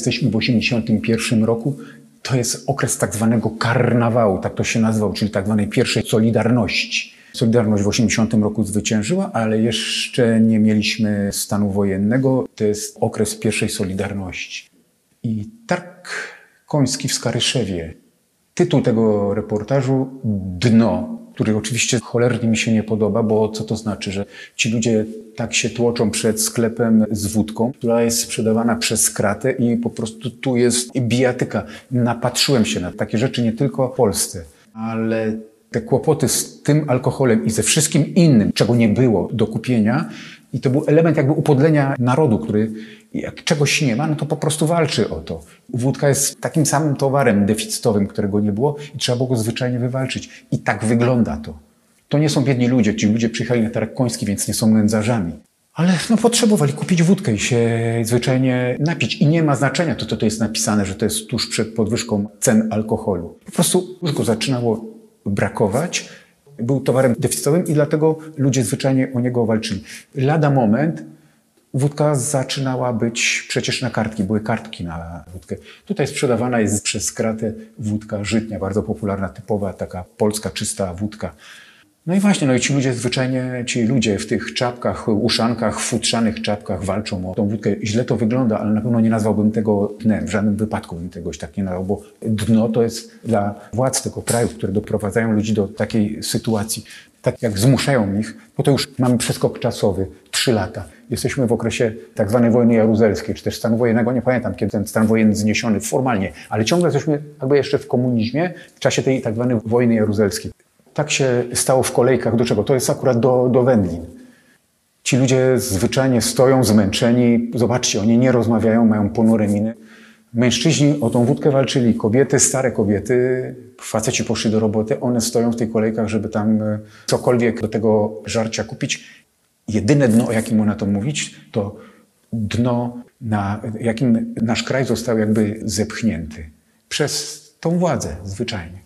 Jesteśmy w 1981 roku. To jest okres tak zwanego karnawału, tak to się nazywał, czyli tak zwanej pierwszej Solidarności. Solidarność w 80 roku zwyciężyła, ale jeszcze nie mieliśmy stanu wojennego. To jest okres pierwszej Solidarności. I targ koński w Skaryszewie. Tytuł tego reportażu Dno, który oczywiście cholernie mi się nie podoba, bo co to znaczy, że ci ludzie tak się tłoczą przed sklepem z wódką, która jest sprzedawana przez kratę i po prostu tu jest bijatyka. Napatrzyłem się na takie rzeczy nie tylko w Polsce, ale te kłopoty z tym alkoholem i ze wszystkim innym, czego nie było do kupienia, i to był element jakby upodlenia narodu, który jak czegoś nie ma, no to po prostu walczy o to. Wódka jest takim samym towarem deficytowym, którego nie było i trzeba było go zwyczajnie wywalczyć. I tak wygląda to. To nie są biedni ludzie. Ci ludzie przyjechali na targ koński, więc nie są nędzarzami. Ale no, potrzebowali kupić wódkę i się zwyczajnie napić. I nie ma znaczenia to, co to jest napisane, że to jest tuż przed podwyżką cen alkoholu. Po prostu już go zaczynało brakować. Był towarem deficytowym i dlatego ludzie zwyczajnie o niego walczyli. Lada moment wódka zaczynała być przecież na kartki, były kartki na wódkę. Tutaj sprzedawana jest przez kratę wódka żytnia, bardzo popularna, typowa, taka polska, czysta wódka. No i właśnie, no i ci ludzie zwyczajnie, ci ludzie w tych czapkach, uszankach, futrzanych czapkach walczą o tą wódkę. Źle to wygląda, ale na pewno nie nazwałbym tego dnem. W żadnym wypadku bym tegoś tak nie nazwał, bo dno to jest dla władz tego kraju, które doprowadzają ludzi do takiej sytuacji. Tak jak zmuszają ich, bo to już mamy przeskok czasowy, trzy lata. Jesteśmy w okresie tak zwanej wojny jaruzelskiej, czy też stanu wojennego. Nie pamiętam, kiedy ten stan wojenny zniesiony formalnie, ale ciągle jesteśmy jakby jeszcze w komunizmie w czasie tej tak zwanej wojny jaruzelskiej. Tak się stało w kolejkach. Do czego? To jest akurat do, do wędlin. Ci ludzie zwyczajnie stoją zmęczeni. Zobaczcie, oni nie rozmawiają, mają ponure miny. Mężczyźni o tą wódkę walczyli, kobiety, stare kobiety, faceci poszli do roboty, one stoją w tych kolejkach, żeby tam e, cokolwiek do tego żarcia kupić. Jedyne dno, o jakim można to mówić, to dno, na jakim nasz kraj został jakby zepchnięty przez tą władzę zwyczajnie.